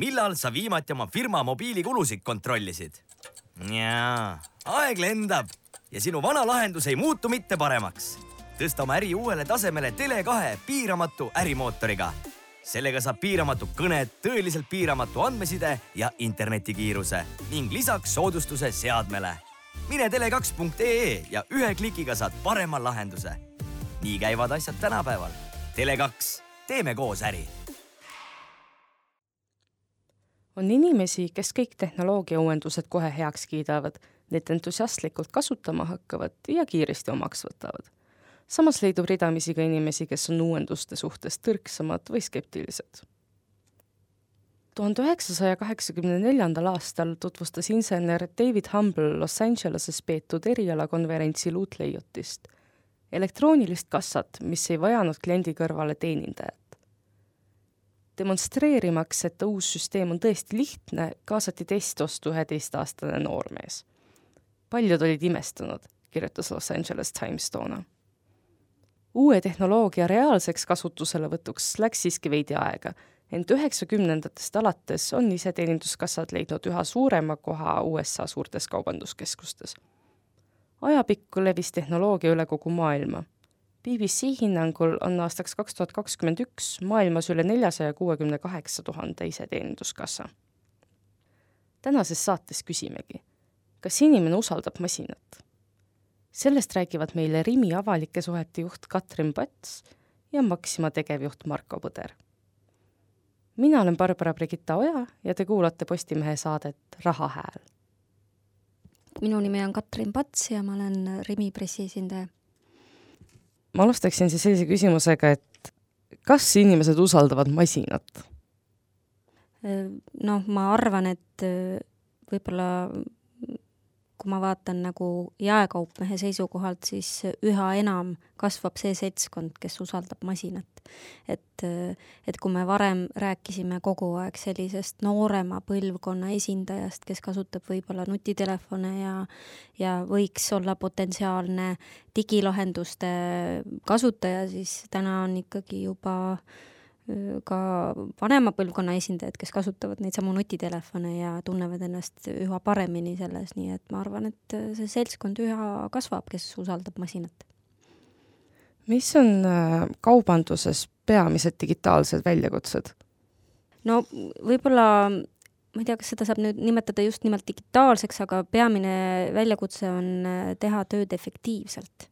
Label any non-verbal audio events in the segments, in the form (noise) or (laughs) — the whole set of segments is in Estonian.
millal sa viimati oma firma mobiilikulusid kontrollisid? jaa, aeg lendab ja sinu vana lahendus ei muutu mitte paremaks. tõsta oma äri uuele tasemele Tele2 piiramatu ärimootoriga. sellega saab piiramatu kõned, tõeliselt piiramatu andmeside ja internetikiiruse ning lisaks soodustuse seadmele. mine tele2.ee ja ühe klikiga saad parema lahenduse. nii käivad asjad tänapäeval. Tele2, teeme koos äri on inimesi, kes kõik tehnoloogiauuendused kohe heaks kiidavad, neid entusiastlikult kasutama hakkavad ja kiiresti omaks võtavad. samas leidub ridamisi ka inimesi, kes on uuenduste suhtes tõrksamad või skeptilised. tuhande üheksasaja kaheksakümne neljandal aastal tutvustas insener David Humble Los Angeleses peetud erialakonverentsil uut leiutist, elektroonilist kassat, mis ei vajanud kliendi kõrvale teenindajat demonstreerimaks, et uus süsteem on tõesti lihtne, kaasati testostu üheteistaastane noormees. paljud olid imestunud, kirjutas Los Angeles Times toona. uue tehnoloogia reaalseks kasutuselevõtuks läks siiski veidi aega, ent üheksakümnendatest alates on iseteeninduskassad leidnud üha suurema koha USA suurtes kaubanduskeskustes. ajapikku levis tehnoloogia üle kogu maailma BBC hinnangul on aastaks kaks tuhat kakskümmend üks maailmas üle neljasaja kuuekümne kaheksa tuhande iseteeninduskassa. tänases saates küsimegi, kas inimene usaldab masinat? sellest räägivad meile Rimi avalike suhete juht Katrin Pats ja Maxima tegevjuht Marko Põder. mina olen Barbara Brigitta Oja ja te kuulate Postimehe saadet Raha hääl. minu nimi on Katrin Pats ja ma olen Rimi pressiesindaja ma alustaksin siis sellise küsimusega, et kas inimesed usaldavad masinat? noh, ma arvan, et võib-olla kui ma vaatan nagu jaekaupmehe seisukohalt, siis üha enam kasvab see seltskond, kes usaldab masinat. et, et kui me varem rääkisime kogu aeg sellisest noorema põlvkonna esindajast, kes kasutab võib-olla nutitelefone ja, ja võiks olla potentsiaalne digilahenduste kasutaja, siis täna on ikkagi juba äh, ka vanema põlvkonna esindajad, kes kasutavad neid samu nutitelefone ja tunnevad ennast üha paremini selles, nii et ma arvan, et see seltskond üha kasvab, kes usaldab masinat. mis on äh, kaubanduses peamised digitaalsed väljakutsed? no võib-olla ma ei tea, kas seda saab nüüd nimetada just nimelt digitaalseks, aga peamine väljakutse on äh, teha tööd efektiivselt.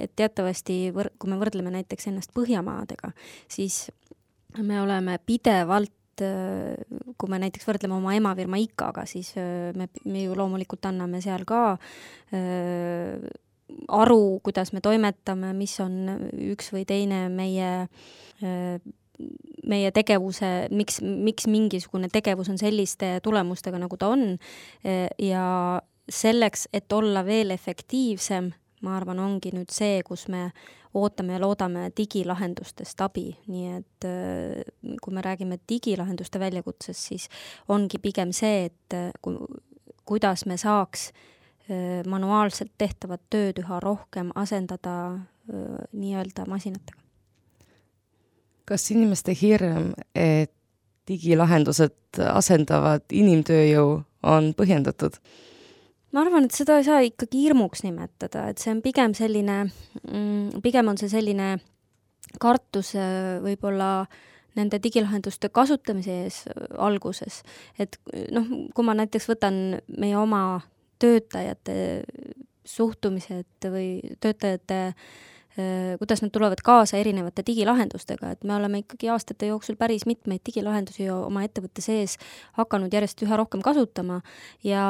et teatavasti kui me võrdleme näiteks ennast Põhjamaadega, siis me oleme pidevalt äh, kui me näiteks võrdleme oma emafirma IKA-ga, siis äh, me, me ju loomulikult anname seal ka äh, aru, kuidas me toimetame, mis on üks või teine meie äh, meie tegevuse, miks, miks mingisugune tegevus on selliste tulemustega, nagu ta on. Äh, ja selleks, et olla veel efektiivsem, ma arvan, ongi nüüd see, kus me ootame ja loodame digilahendustest abi, nii et äh, kui me räägime digilahenduste väljakutsest, siis ongi pigem see, et äh, kui, kuidas me saaks äh, manuaalselt tehtavat tööd üha rohkem asendada nii-öelda masinatega. kas inimeste hirm, et digilahendused asendavad inimtööjõu, on põhjendatud? Ma arvan, et seda ei saa ikkagi hirmuks nimetada, et see on pigem selline mm,, pigem on see selline kartus äh, võib-olla nende digilahenduste kasutamise ees äh, alguses. et noh, kui ma näiteks võtan meie oma töötajate suhtumised või töötajate äh, Äh, kuidas nad tulevad kaasa erinevate digilahendustega, et me oleme ikkagi aastate jooksul päris mitmeid digilahendusi oma ettevõtte sees hakanud järjest üha rohkem kasutama. Ja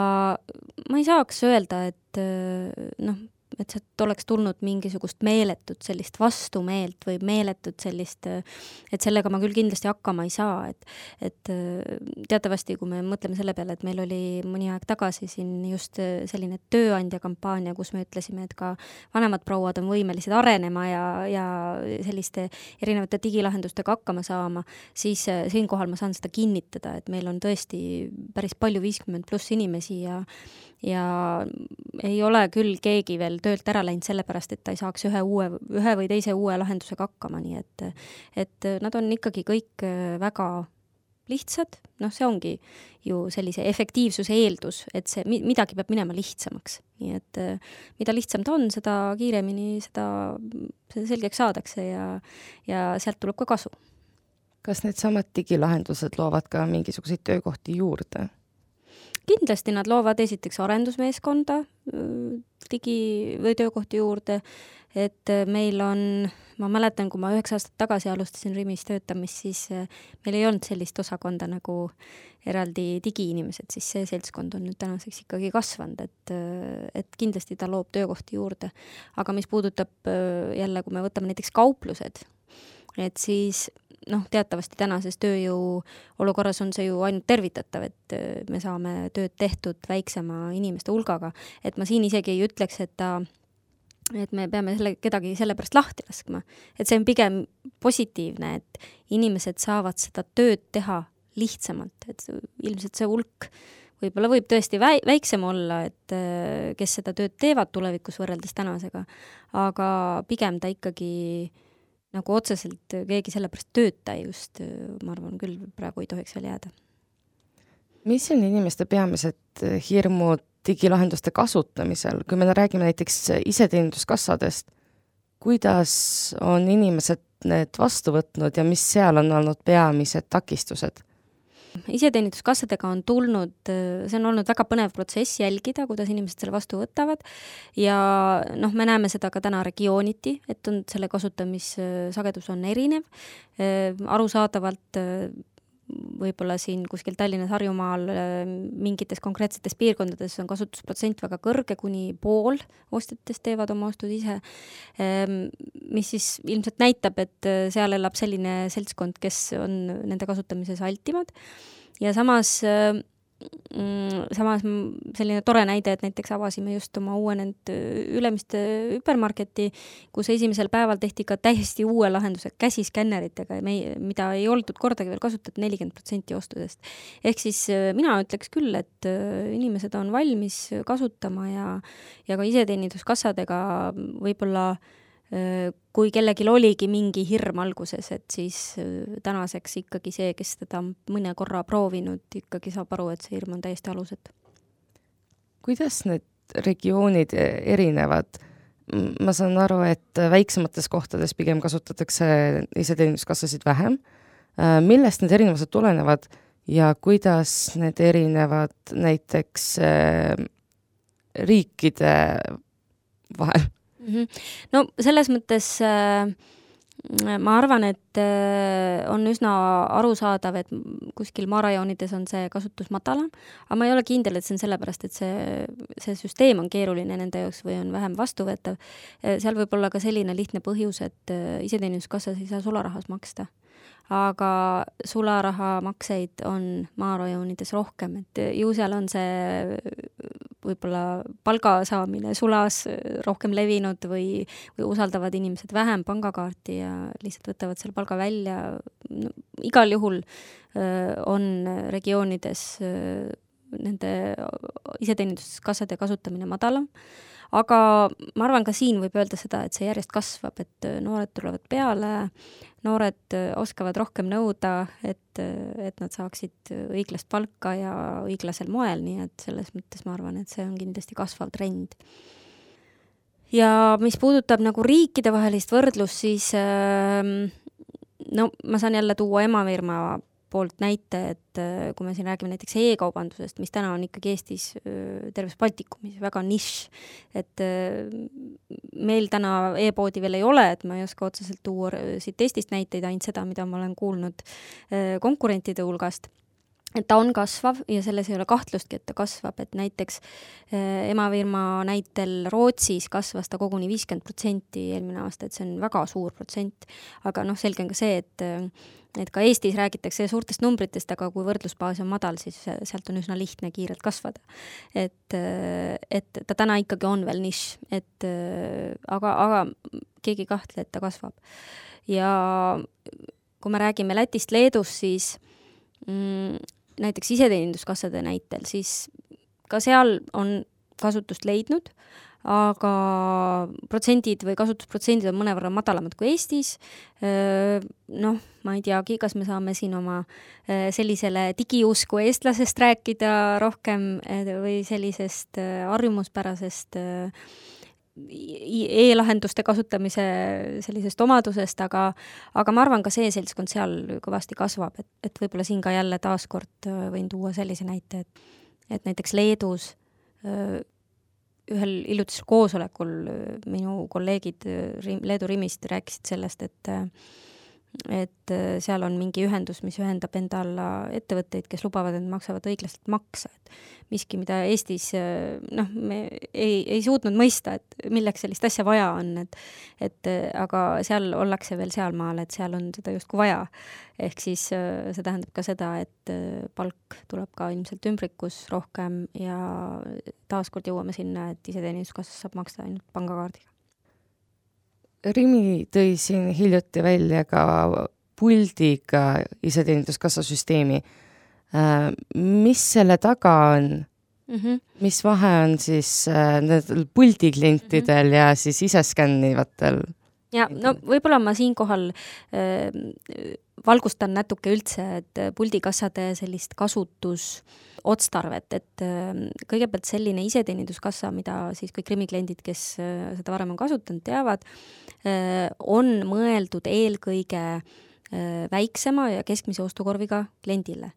ma ei saaks öelda, et äh, noh, et sealt oleks tulnud mingisugust meeletut sellist vastumeelt või meeletut sellist, et sellega ma küll kindlasti hakkama ei saa, et et teatavasti, kui me mõtleme selle peale, et meil oli mõni aeg tagasi siin just selline tööandja kampaania, kus me ütlesime, et ka vanemad prouad on võimelised arenema ja, ja selliste erinevate digilahendustega hakkama saama, siis siinkohal ma saan seda kinnitada, et meil on tõesti päris palju viiskümmend pluss inimesi ja ja ei ole küll keegi veel töölt ära läinud sellepärast, et ta ei saaks ühe uue, ühe või teise uue lahendusega hakkama, nii et et nad on ikkagi kõik väga lihtsad, noh, see ongi ju sellise efektiivsuse eeldus, et see, midagi peab minema lihtsamaks. nii et äh, mida lihtsam ta on, seda kiiremini seda, seda selgeks saadakse ja, ja sealt tuleb ka kasu. kas needsamad digilahendused loovad ka mingisuguseid töökohti juurde? Kindlasti nad loovad esiteks arendusmeeskonda äh, digi- või töökohti juurde, et äh, meil on, ma mäletan, kui ma üheksa aastat tagasi alustasin Rimis töötamist, siis äh, meil ei olnud sellist osakonda nagu eraldi digiinimesed, siis see seltskond on nüüd tänaseks ikkagi kasvanud, et, et kindlasti ta loob töökohti juurde. aga mis puudutab jälle, kui me võtame näiteks kauplused, et siis noh, teatavasti tänases tööjõu olukorras on see ju ainult tervitatav, et äh, me saame tööd tehtud väiksema inimeste hulgaga, et ma siin isegi ei ütleks, et ta et me peame selle, kedagi sellepärast lahti laskma. et see on pigem positiivne, et inimesed saavad seda tööd teha lihtsamalt, et ilmselt see hulk võib-olla võib tõesti väi-, väiksem olla, et äh, kes seda tööd teevad tulevikus võrreldes tänasega, aga pigem ta ikkagi äh, nagu otseselt keegi selle pärast tööta just, ma arvan küll, praegu ei tohiks veel jääda. mis on inimeste peamised hirmud digilahenduste kasutamisel, kui me räägime näiteks iseteeninduskassadest, kuidas on inimesed need vastu võtnud ja mis seal on olnud peamised takistused? Iseteeninduskassadega on tulnud, see on olnud väga põnev protsess jälgida, kuidas inimesed selle vastu võtavad. Ja noh, me näeme seda ka täna regiooniti, et on selle kasutamissagedus on erinev, arusaadavalt võib-olla siin kuskil Tallinnas, Harjumaal mingites konkreetsetes piirkondades on kasutusprotsent väga kõrge, kuni pool ostjatest teevad oma ostud ise, mis siis ilmselt näitab, et seal elab selline seltskond, kes on nende kasutamises altimad. Ja samas Mm, samas selline tore näide, et näiteks avasime just oma uuenenud Ülemiste hüpermarketi, kus esimesel päeval tehti ka täiesti uue lahenduse käsiskänneritega mida ei oldud kordagi veel kasutatud, nelikümmend protsenti ostudest. ehk siis mina ütleks küll, et inimesed on valmis kasutama ja, ja ka iseteeninduskassadega võib-olla äh, kui kellelgi oligi mingi hirm alguses, et siis äh, tänaseks ikkagi see, kes teda mõne korra proovinud, ikkagi saab aru, et see hirm on täiesti alusetu. kuidas need regioonid erinevad? ma saan aru, et väiksemates kohtades pigem kasutatakse iseteeninduskassasid vähem. Äh, millest need erinevused tulenevad ja kuidas need erinevad näiteks äh, riikide vahel? Mm. -hmm. no selles mõttes äh, ma arvan, et äh, on üsna arusaadav, et kuskil maarajoonides on see kasutus madalam, aga ma ei ole kindel, et see on sellepärast, et see, see süsteem on keeruline nende jaoks või on vähem vastuvõetav. Äh, seal võib olla ka selline lihtne põhjus, et äh, iseteeninduskassas ei saa sularahas maksta aga sularahamakseid on maarajoonides rohkem, et ju seal on see võib-olla palga saamine sulas rohkem levinud või, või usaldavad inimesed vähem pangakaarti ja lihtsalt võtavad selle palga välja no,. igal juhul öö, on regioonides öö, nende iseteeninduskassade kasutamine madalam aga ma arvan, ka siin võib öelda seda, et see järjest kasvab, et äh, noored tulevad peale, noored äh, oskavad rohkem nõuda, et, äh, et nad saaksid õiglast palka ja õiglasel moel, nii et selles mõttes ma arvan, et see on kindlasti kasvav trend. ja mis puudutab nagu riikidevahelist võrdlust, siis äh, no ma saan jälle tuua emafirma poolt näite, et äh, kui me siin räägime näiteks e-kaubandusest, mis täna on ikkagi Eestis äh, terves Baltikumis väga nišš, et äh, meil täna e-poodi veel ei ole, et ma ei oska otseselt tuua siit Eestist näiteid, ainult seda, mida ma olen kuulnud konkurentide hulgast et ta on kasvav ja selles ei ole kahtlustki, et ta kasvab, et näiteks emafirma näitel Rootsis kasvas ta koguni viiskümmend protsenti eelmine aasta, et see on väga suur protsent. aga noh, selge on ka see, et et ka Eestis räägitakse suurtest numbritest, aga kui võrdlusbaas on madal, siis sealt on üsna lihtne kiirelt kasvada. et, et ta täna ikkagi on veel nišš, et aga, aga keegi ei kahtle, et ta kasvab. ja kui me räägime Lätist, Leedust, siis mm, näiteks iseteeninduskassade näitel, siis ka seal on kasutust leidnud, aga protsendid või kasutusprotsendid on mõnevõrra madalamad kui Eestis. Noh, ma ei teagi, kas me saame siin oma sellisele digiusku eestlasest rääkida rohkem või sellisest harjumuspärasest e-lahenduste kasutamise sellisest omadusest, aga aga ma arvan, ka see seltskond seal kõvasti kasvab, et, et võib-olla siin ka jälle taaskord võin tuua sellise näite, et et näiteks Leedus ühel hiljutisel koosolekul minu kolleegid Leedu Rimist rääkisid sellest, et et seal on mingi ühendus, mis ühendab enda alla ettevõtteid, kes lubavad, et maksavad õiglaselt makse, et miski, mida Eestis noh, me ei, ei suutnud mõista, et milleks sellist asja vaja on, et et aga seal ollakse veel sealmaal, et seal on seda justkui vaja. ehk siis see tähendab ka seda, et palk tuleb ka ilmselt ümbrikus rohkem ja taaskord jõuame sinna, et iseteeninduskassas saab maksta ainult pangakaardiga Rimi tõi siin hiljuti välja ka puldiga iseteeninduskassa süsteemi. Äh, mis selle taga on mm? -hmm. mis vahe on siis äh, nendel puldiklientidel mm -hmm. ja siis ise skännivatel? ja no võib-olla ma siinkohal äh, valgustan natuke üldse, et puldikassade sellist kasutus äh, otstarvet, et ähm, kõigepealt selline iseteeninduskassa, mida siis kõik Rimi kliendid, kes äh, seda varem on kasutanud, teavad, äh, on mõeldud eelkõige äh, väiksema ja keskmise ostukorviga kliendile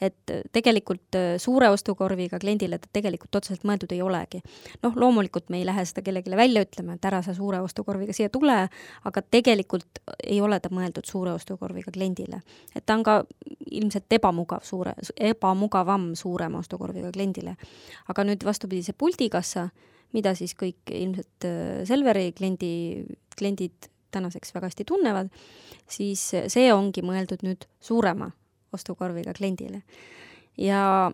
et tegelikult äh, suure ostukorviga kliendile ta tegelikult otseselt mõeldud ei olegi. noh, loomulikult me ei lähe seda kellelegi välja ütlema, et ära sa suure ostukorviga siia tule, aga tegelikult ei ole ta mõeldud suure ostukorviga kliendile. et ta on ka ilmselt ebamugav suure, ebamugavam suurema ostukorviga kliendile. aga nüüd vastupidi, see puldikassa, mida siis kõik ilmselt äh, Selveri kliendi, kliendid tänaseks väga hästi tunnevad, siis see ongi mõeldud nüüd suurema ostukorviga kliendile. ja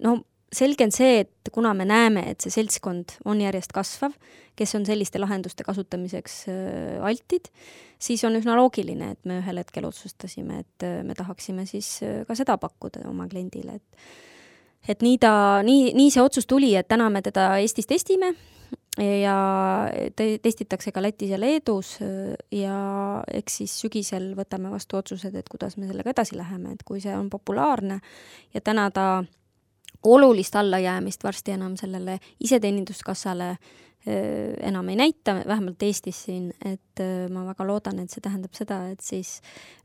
no selge on see, et kuna me näeme, et see seltskond on järjest kasvav, kes on selliste lahenduste kasutamiseks äh, altid, siis on üsna loogiline, et me ühel hetkel otsustasime, et äh, me tahaksime siis äh, ka seda pakkuda oma kliendile, et et nii ta, nii, nii see otsus tuli, et täna me teda Eestis testime ja te-, testitakse ka Lätis ja Leedus ja eks siis sügisel võtame vastu otsused, et kuidas me sellega edasi läheme, et kui see on populaarne ja täna ta olulist allajäämist varsti enam sellele iseteeninduskassale enam ei näita, vähemalt Eestis siin, et ma väga loodan, et see tähendab seda, et siis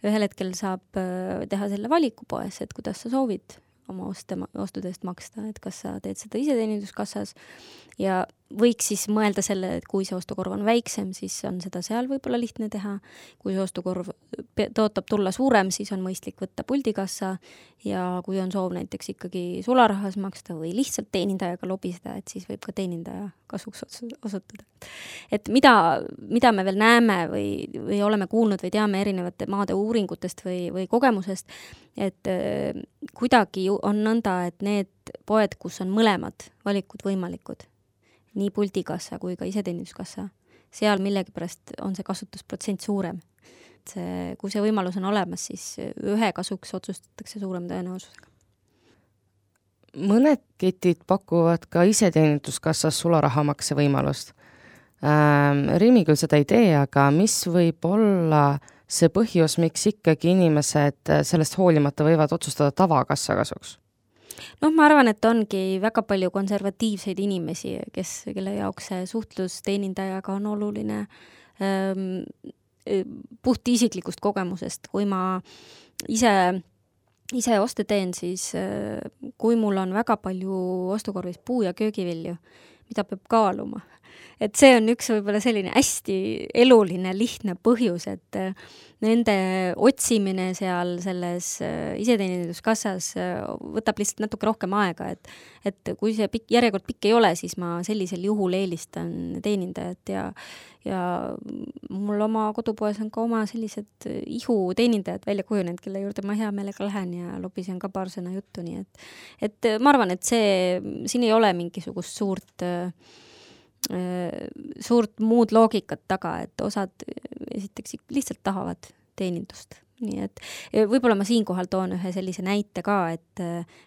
ühel hetkel saab teha selle valiku poes, et kuidas sa soovid oma oste, ostude eest maksta, et kas sa teed seda iseteeninduskassas ja võiks siis mõelda selle, et kui see ostukorv on väiksem, siis on seda seal võib-olla lihtne teha. kui see ostukorv tõotab tulla suurem, siis on mõistlik võtta puldikassa ja kui on soov näiteks ikkagi sularahas maksta või lihtsalt teenindajaga lobiseda, et siis võib ka teenindaja kasuks osutuda. et mida, mida me veel näeme või, või oleme kuulnud või teame erinevate maade uuringutest või, või kogemusest, et äh, kuidagi on nõnda, et need poed, kus on mõlemad valikud võimalikud nii puldikassa kui ka iseteeninduskassa, seal millegipärast on see kasutusprotsent suurem. et see, kui see võimalus on olemas, siis ühe kasuks otsustatakse suurema tõenäosusega. mõned ketid pakuvad ka iseteeninduskassas sularahamakse võimalust ähm,. Rimi küll seda ei tee, aga mis võib olla see põhjus, miks ikkagi inimesed sellest hoolimata võivad otsustada tavakassa kasuks? Noh, ma arvan, et ongi väga palju konservatiivseid inimesi, kes, kelle jaoks see suhtlus teenindajaga on oluline. Ähm, puht isiklikust kogemusest, kui ma ise ise oste teen, siis kui mul on väga palju ostukorvis puu- ja köögivilju, mida peab kaaluma, et see on üks võib-olla selline hästi eluline, lihtne põhjus, et äh, nende otsimine seal selles äh, iseteeninduskassas äh, võtab lihtsalt natuke rohkem aega, et et kui see pikk, järjekord pikk ei ole, siis ma sellisel juhul eelistan teenindajat ja ja mul oma kodupoes on ka oma sellised ihuteenindajad välja kujunenud, kelle juurde ma hea meelega lähen ja lobisen ka paar sõna juttu, nii et et ma arvan, et see, siin ei ole mingisugust suurt äh, suurt muud loogikat taga, et osad esiteks lihtsalt tahavad teenindust nii et võib-olla ma siinkohal toon ühe sellise näite ka, et,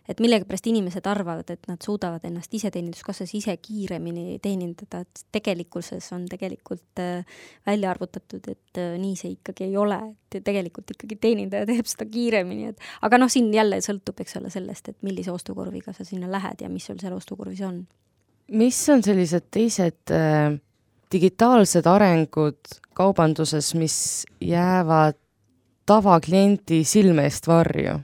et millegipärast inimesed arvavad, et nad suudavad ennast iseteeninduskassas ise kiiremini teenindada, et tegelikkuses on tegelikult äh, välja arvutatud, et äh, nii see ikkagi ei ole, et tegelikult ikkagi teenindaja teeb seda kiiremini, et aga noh, siin jälle sõltub, eks ole, sellest, et millise ostukorviga sa sinna lähed ja mis sul seal ostukorvis on. Mis on sellised teised äh, digitaalsed arengud kaubanduses, mis jäävad tavakliendi silme eest varju?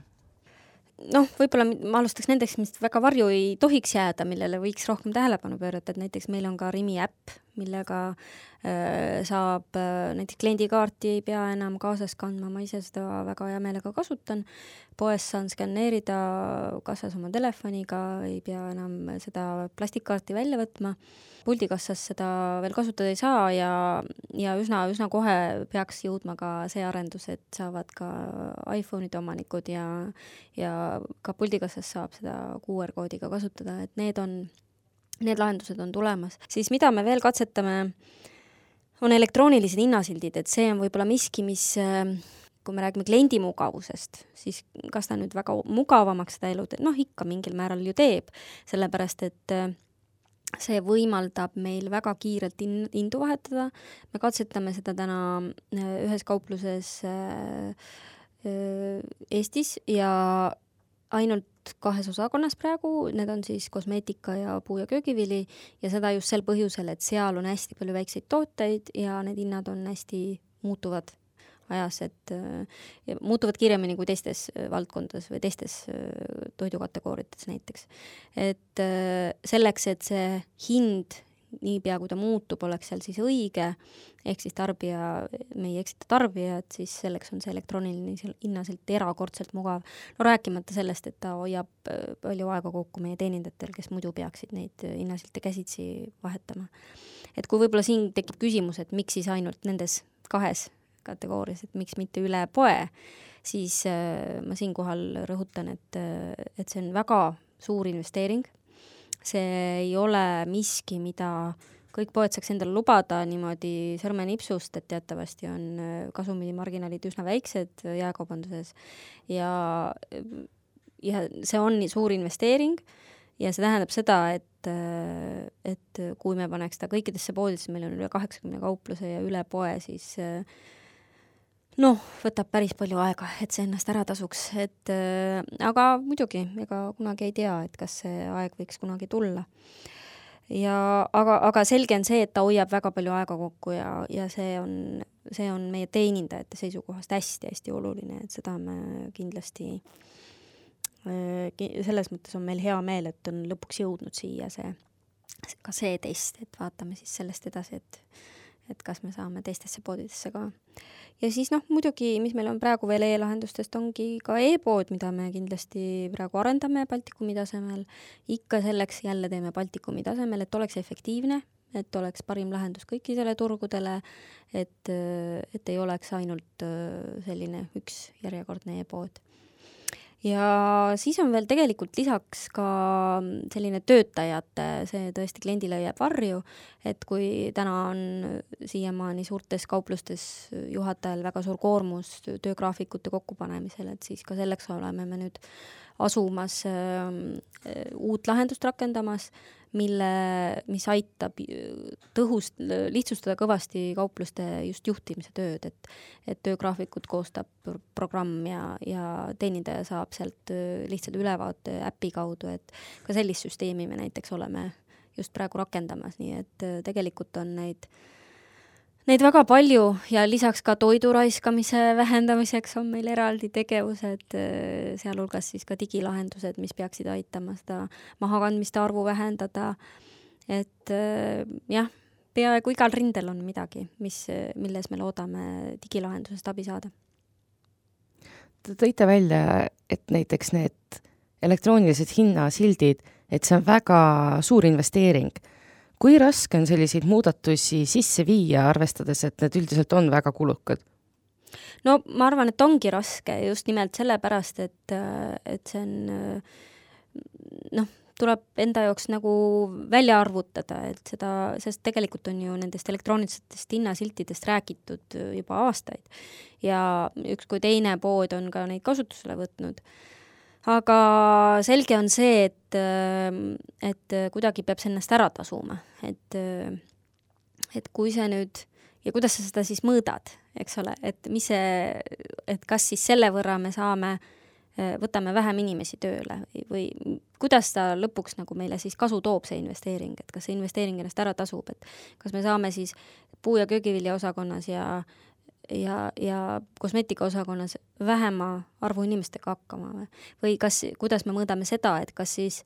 noh, võib-olla ma alustaks nendest, mis väga varju ei tohiks jääda, millele võiks rohkem tähelepanu pöörata, et näiteks meil on ka Rimi äpp, millega äh, saab äh, näiteks kliendikaarti ei pea enam kaasas kandma, ma ise seda väga hea meelega kasutan. poes saan skänneerida kassas oma telefoniga, ei pea enam seda plastikkaarti välja võtma puldikassas seda veel kasutada ei saa ja, ja üsna, üsna kohe peaks jõudma ka see arendus, et saavad ka iPhone'ide omanikud ja, ja ka puldikassas saab seda QR koodiga kasutada, et need on, need lahendused on tulemas. siis mida me veel katsetame, on elektroonilised hinnasildid, et see on võib-olla miski, mis kui me räägime kliendi mugavusest, siis kas ta nüüd väga mugavamaks seda elu teeb, noh ikka mingil määral ju teeb, sellepärast et see võimaldab meil väga kiirelt in-, hindu vahetada, me katsetame seda täna äh, ühes kaupluses äh, äh, Eestis ja ainult kahes osakonnas praegu, need on siis kosmeetika ja puu- ja köögivili ja seda just sel põhjusel, et seal on hästi palju väikseid tooteid ja need hinnad on hästi muutuvad ajas, et äh, muutuvad kiiremini kui teistes äh, valdkondades või teistes äh, toidukategooriates näiteks. et selleks, et see hind niipea, kui ta muutub, oleks seal siis õige, ehk siis tarbija, me ei eksita tarbijat, siis selleks on see elektrooniline hinnasilt erakordselt mugav. no rääkimata sellest, et ta hoiab palju aega kokku meie teenindajatel, kes muidu peaksid neid hinnasilte käsitsi vahetama. et kui võib-olla siin tekib küsimus, et miks siis ainult nendes kahes kategoorias, et miks mitte üle poe, siis äh, ma siinkohal rõhutan, et, äh, et see on väga suur investeering. See ei ole miski, mida kõik poed saaks endale lubada niimoodi sõrmenipsust, et teatavasti on äh, kasumimarginaalid üsna väiksed jaekaubanduses. Ja, ja see on suur investeering ja see tähendab seda, et, et kui me paneks ta kõikidesse poodidesse, meil on üle kaheksakümne kaupluse ja üle poe, siis äh, noh, võtab päris palju aega, et see ennast ära tasuks, et äh, aga muidugi, ega kunagi ei tea, et kas see aeg võiks kunagi tulla. ja aga, aga selge on see, et ta hoiab väga palju aega kokku ja, ja see on, see on meie teenindajate seisukohast hästi-hästi oluline, et seda me kindlasti äh, selles mõttes on meil hea meel, et on lõpuks jõudnud siia see, ka see test, et vaatame siis sellest edasi, et et kas me saame teistesse poodidesse ka. ja siis noh, muidugi, mis meil on praegu veel e-lahendustest, ongi ka e-pood, mida me kindlasti praegu arendame Baltikumi tasemel. ikka selleks jälle teeme Baltikumi tasemel, et oleks efektiivne, et oleks parim lahendus kõikidele turgudele, et, et ei oleks ainult äh, selline üks järjekordne e-pood ja siis on veel tegelikult lisaks ka selline töötajate, see tõesti kliendile jääb varju, et kui täna on siiamaani suurtes kauplustes juhatajal väga suur koormus töögraafikute kokkupanemisel, et siis ka selleks oleme me nüüd asumas äh, uut lahendust rakendamas mille, mis aitab tõhust, lihtsustada kõvasti kaupluste just juhtimise tööd, et et töögraafikut koostab programm ja, ja teenindaja saab sealt lihtsalt ülevaate äpi kaudu, et ka sellist süsteemi me näiteks oleme just praegu rakendamas, nii et tegelikult on neid äh, Neid väga palju ja lisaks ka toidu raiskamise vähendamiseks on meil eraldi tegevused, äh, sealhulgas siis ka digilahendused, mis peaksid aitama seda mahakandmiste arvu vähendada. et äh, jah, peaaegu igal rindel on midagi, mis, milles me loodame digilahendusest abi saada. Te tõite välja, et näiteks need elektroonilised hinnasildid, et see on väga suur investeering kui raske on selliseid muudatusi sisse viia, arvestades, et need üldiselt on väga kulukad? no ma arvan, et ongi raske just nimelt sellepärast, et, et see on noh, tuleb enda jaoks nagu välja arvutada, et seda, sest tegelikult on ju nendest elektroonilistest hinnasiltidest räägitud juba aastaid. ja üks kui teine pood on ka neid kasutusele võtnud. Aga selge on see, et, et kuidagi peab see ennast ära tasuma, et, et kui see nüüd ja kuidas sa seda siis mõõdad, eks ole, et mis see, et kas siis selle võrra me saame äh, Äh, võtame vähem inimesi tööle või, või kuidas ta lõpuks nagu meile siis kasu toob, see investeering, et kas see investeering ennast ära tasub, et kas me saame siis puu- ja köögivilja osakonnas ja ja, ja kosmeetikaosakonnas vähema arvu inimestega hakkama või, või kas, kuidas me mõõdame seda, et kas siis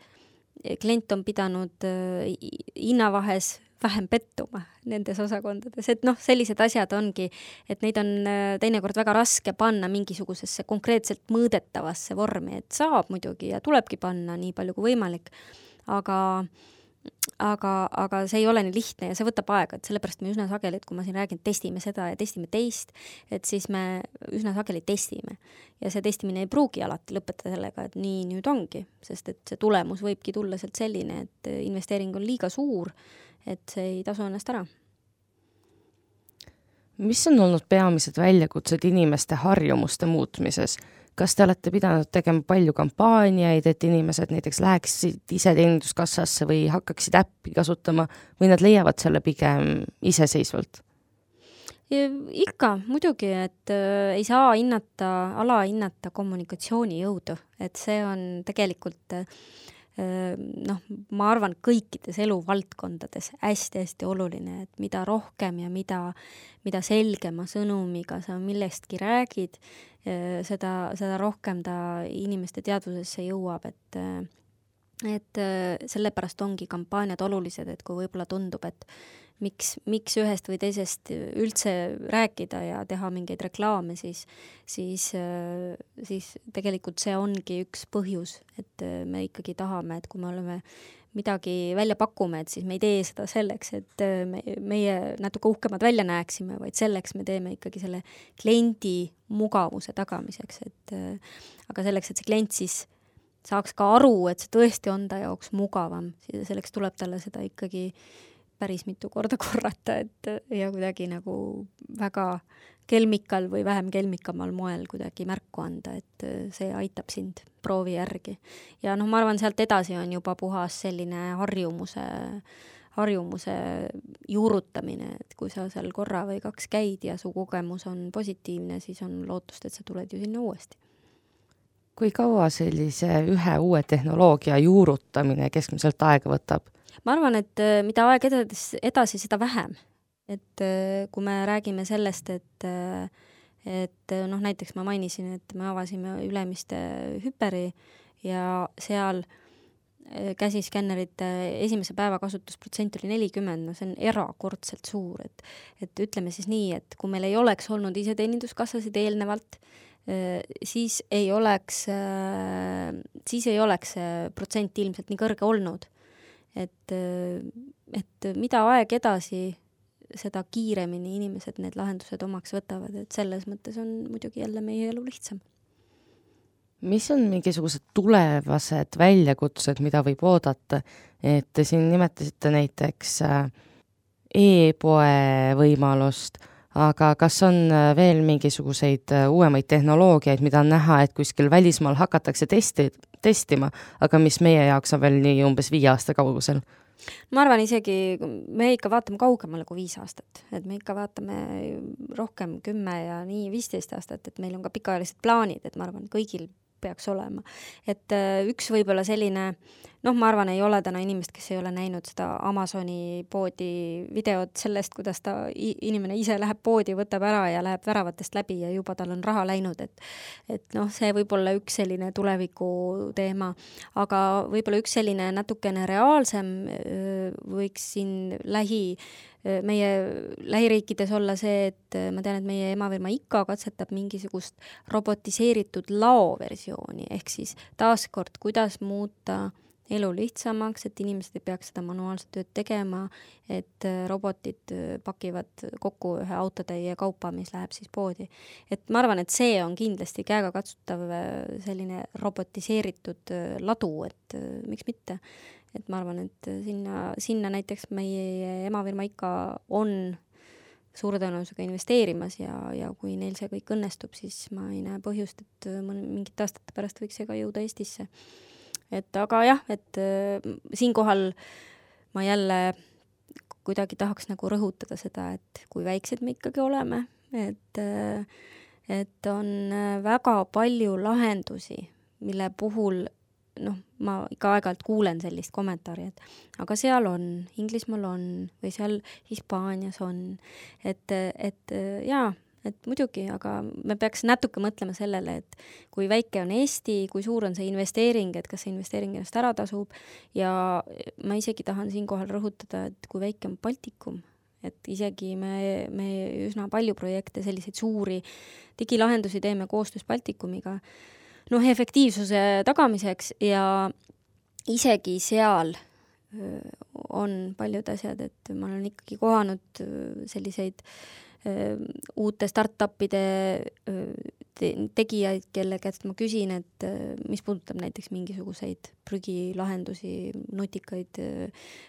klient on pidanud äh, hinnavahes vähem pettuma nendes osakondades, et noh, sellised asjad ongi, et neid on äh, teinekord väga raske panna mingisugusesse konkreetselt mõõdetavasse vormi, et saab muidugi ja tulebki panna nii palju kui võimalik, aga aga, aga see ei ole nii lihtne ja see võtab aega, et sellepärast me üsna sageli, et kui ma siin räägin, testime seda ja testime teist, et siis me üsna sageli testime. ja see testimine ei pruugi alati lõpetada sellega, et nii nüüd ongi, sest et see tulemus võibki tulla sealt selline, et investeering on liiga suur et see ei tasu ennast ära. mis on olnud peamised väljakutsed inimeste harjumuste muutmises? Kas te olete pidanud tegema palju kampaaniaid, et inimesed näiteks läheksid ise teeninduskassasse või hakkaksid äppi kasutama või nad leiavad selle pigem iseseisvalt? ikka, muidugi, et äh, ei saa hinnata, alahinnata kommunikatsioonijõudu, et see on tegelikult äh, noh, ma arvan, kõikides eluvaldkondades hästi-hästi oluline, et mida rohkem ja mida, mida selgema sõnumiga sa millestki räägid, seda, seda rohkem ta inimeste teadvusesse jõuab, et et sellepärast ongi kampaaniad olulised, et kui võib-olla tundub, et miks, miks ühest või teisest üldse rääkida ja teha mingeid reklaame, siis, siis, siis tegelikult see ongi üks põhjus, et me ikkagi tahame, et kui me oleme midagi välja pakume, et siis me ei tee seda selleks, et me, meie natuke uhkemad välja näeksime, vaid selleks me teeme ikkagi selle kliendi mugavuse tagamiseks, et aga selleks, et see klient siis saaks ka aru, et see tõesti on ta jaoks mugavam, selleks tuleb talle seda ikkagi päris mitu korda (laughs) korrata, et ja kuidagi nagu väga kelmikal või vähem kelmikamal moel kuidagi märku anda, et see aitab sind proovi järgi. ja noh, ma arvan, sealt edasi on juba puhas selline harjumuse, harjumuse juurutamine, et kui sa seal korra või kaks käid ja su kogemus on positiivne, siis on lootust, et sa tuled ju sinna uuesti kui kaua sellise ühe uue tehnoloogia juurutamine keskmiselt aega võtab? ma arvan, et äh, mida aeg edasi, edasi, seda vähem. et äh, kui me räägime sellest, et äh, et noh, näiteks ma mainisin, et me avasime Ülemiste hüperi ja seal käsiskännerite esimese päeva kasutusprotsent oli nelikümmend, no see on erakordselt suur, et et ütleme siis nii, et kui meil ei oleks olnud iseteeninduskassasid eelnevalt, siis ei oleks, siis ei oleks see protsent ilmselt nii kõrge olnud. Et, et mida aeg edasi, seda kiiremini inimesed need lahendused omaks võtavad, et selles mõttes on muidugi jälle meie elu lihtsam. mis on mingisugused tulevased väljakutsed, mida võib oodata, et te siin nimetasite näiteks äh, e-poe võimalust, aga kas on äh, veel mingisuguseid äh, uuemaid tehnoloogiaid, mida on näha, et kuskil välismaal hakatakse testi, testima, aga mis meie jaoks on veel nii umbes viie aasta kaugusel? ma arvan isegi, me ikka vaatame kaugemale kui viis aastat, et me ikka vaatame rohkem kümme ja nii viisteist aastat, et meil on ka pikaajalised plaanid, et ma arvan, kõigil peaks olema. et äh, üks võib-olla selline noh, ma arvan, ei ole täna inimest, kes ei ole näinud seda Amazoni poodi videot sellest, kuidas ta, inimene ise läheb poodi, võtab ära ja läheb väravatest läbi ja juba tal on raha läinud, et et noh, see võib olla üks selline tuleviku teema, aga võib-olla üks selline natukene reaalsem võiks siin lähi meie lähiriikides olla see, et ma tean, et meie emafirma IKA katsetab mingisugust robotiseeritud laoversiooni, ehk siis taaskord, kuidas muuta elu lihtsamaks, et inimesed ei peaks seda manuaalset tööd tegema, et äh, robotid äh, pakivad kokku ühe autotäie kaupa, mis läheb siis poodi. et ma arvan, et see on kindlasti käegakatsutav selline robotiseeritud ladu, et miks mitte. et ma arvan, et sinna, sinna näiteks meie emafirma ikka on suure tõenäosusega investeerimas ja, ja kui neil see kõik õnnestub, siis ma ei näe põhjust, et mingite aastate pärast võiks see ka jõuda Eestisse. Et aga jah, et äh, siinkohal ma jälle kuidagi tahaks nagu rõhutada seda, et kui väiksed me ikkagi oleme, et äh, et on äh, väga palju lahendusi, mille puhul noh, ma ikka aeg-ajalt kuulen sellist kommentaari, et aga seal on, Inglismaal on või seal Hispaanias on, et, et jaa, et muidugi, aga me peaks natuke mõtlema sellele, et kui väike on Eesti, kui suur on see investeering, et kas see investeering ennast ära tasub. Ja ma isegi tahan siinkohal rõhutada, et kui väike on Baltikum, et isegi me, me üsna palju projekte, selliseid suuri digilahendusi teeme koostöös Baltikumiga noh, efektiivsuse tagamiseks ja isegi seal on paljud asjad, et ma olen ikkagi kohanud selliseid uute startup'ide te tegijaid, kelle käest ma küsin, et mis puudutab näiteks mingisuguseid prügilahendusi, nutikaid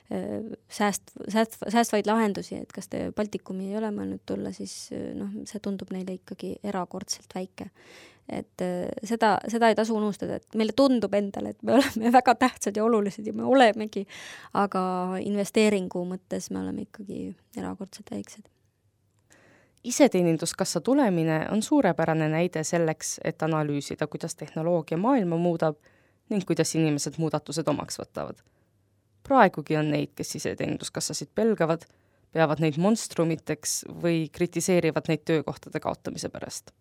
sääst-, sääst-, säästvaid lahendusi, et kas te Baltikumi ei ole mõelnud tulla, siis noh, see tundub neile ikkagi erakordselt väike et seda, seda ei tasu unustada, et meile tundub endale, et me oleme (laughs) väga tähtsad ja olulised ja me olemegi, aga investeeringu mõttes me oleme ikkagi erakordselt väiksed. Iseteeninduskassa tulemine on suurepärane näide selleks, et analüüsida, kuidas tehnoloogia maailma muudab ning kuidas inimesed muudatused omaks võtavad. praegugi on neid, kes iseteeninduskassasid pelgavad, peavad neid monstrumiteks või kritiseerivad neid töökohtade kaotamise pärast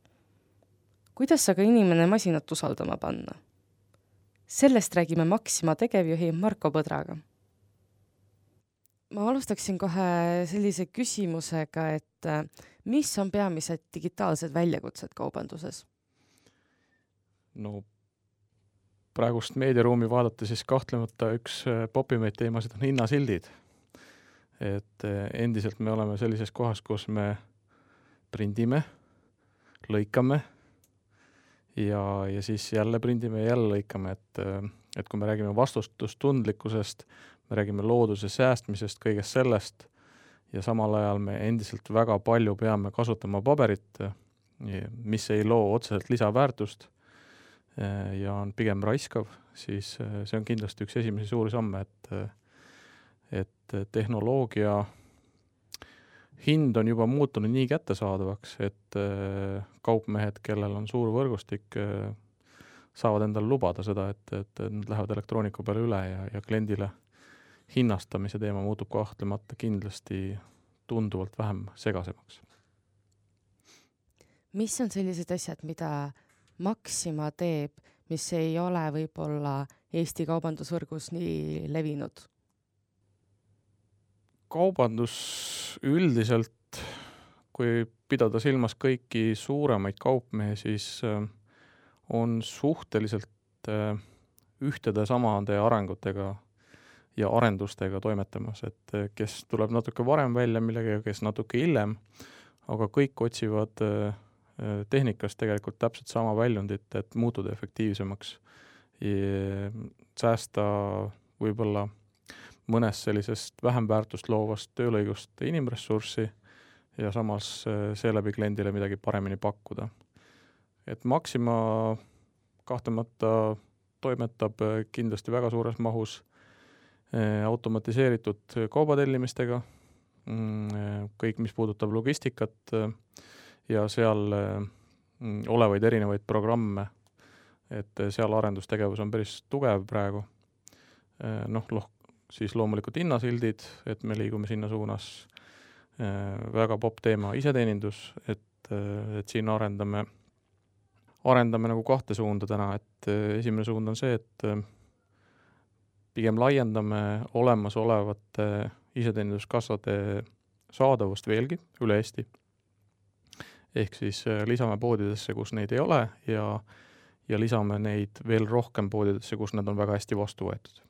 kuidas aga inimene masinat usaldama panna? sellest räägime Maxima tegevjuhi Marko Põdraga. Ma alustaksin kohe sellise küsimusega, et äh, mis on peamised digitaalsed väljakutsed kaubanduses? no praegust meediaruumi vaadata, siis kahtlemata üks äh, popimaid teemasid on hinnasildid. et äh, endiselt me oleme sellises kohas, kus me prindime, lõikame ja, ja siis jälle prindime ja jälle lõikame, et, et kui me räägime vastutustundlikkusest, me räägime looduse säästmisest, kõigest sellest, ja samal ajal me endiselt väga palju peame kasutama paberit, mis ei loo otseselt lisaväärtust ja on pigem raiskav, siis see on kindlasti üks esimesi suuri samme, et et tehnoloogia hind on juba muutunud nii kättesaadavaks, et kaupmehed, kellel on suur võrgustik, saavad endale lubada seda, et, et nad lähevad elektroonika peale üle ja, ja kliendile hinnastamise teema muutub kahtlemata kindlasti tunduvalt vähem segasemaks. mis on sellised asjad, mida Maxima teeb, mis ei ole võib-olla Eesti kaubandusvõrgus nii levinud? kaubandus üldiselt, kui pidada silmas kõiki suuremaid kaupmehi, siis äh, on suhteliselt äh, ühtede samade arengutega ja arendustega toimetamas, et äh, kes tuleb natuke varem välja millegagi, kes natuke hiljem, aga kõik otsivad tehnikas tegelikult täpselt sama väljundit, et muutuda efektiivsemaks, säästa võib-olla mõnest sellisest vähem väärtust loovast töölõigust inimressurssi ja samas seeläbi kliendile midagi paremini pakkuda. et Maxima kahtlemata toimetab kindlasti väga suures mahus automatiseeritud kaubatellimistega, mm, kõik, mis puudutab logistikat ja seal olevaid erinevaid programme, et seal arendustegevus on päris tugev praegu. noh, loh-, siis loomulikult hinnasildid, et me liigume sinna suunas, väga popp teema iseteenindus, et, et siin arendame, arendame nagu kahte suunda täna, et esimene suund on see, et pigem laiendame olemasolevate iseteeninduskassade saadavust veelgi üle Eesti. ehk siis lisame poodidesse, kus neid ei ole ja, ja lisame neid veel rohkem poodidesse, kus nad on väga hästi vastu võetud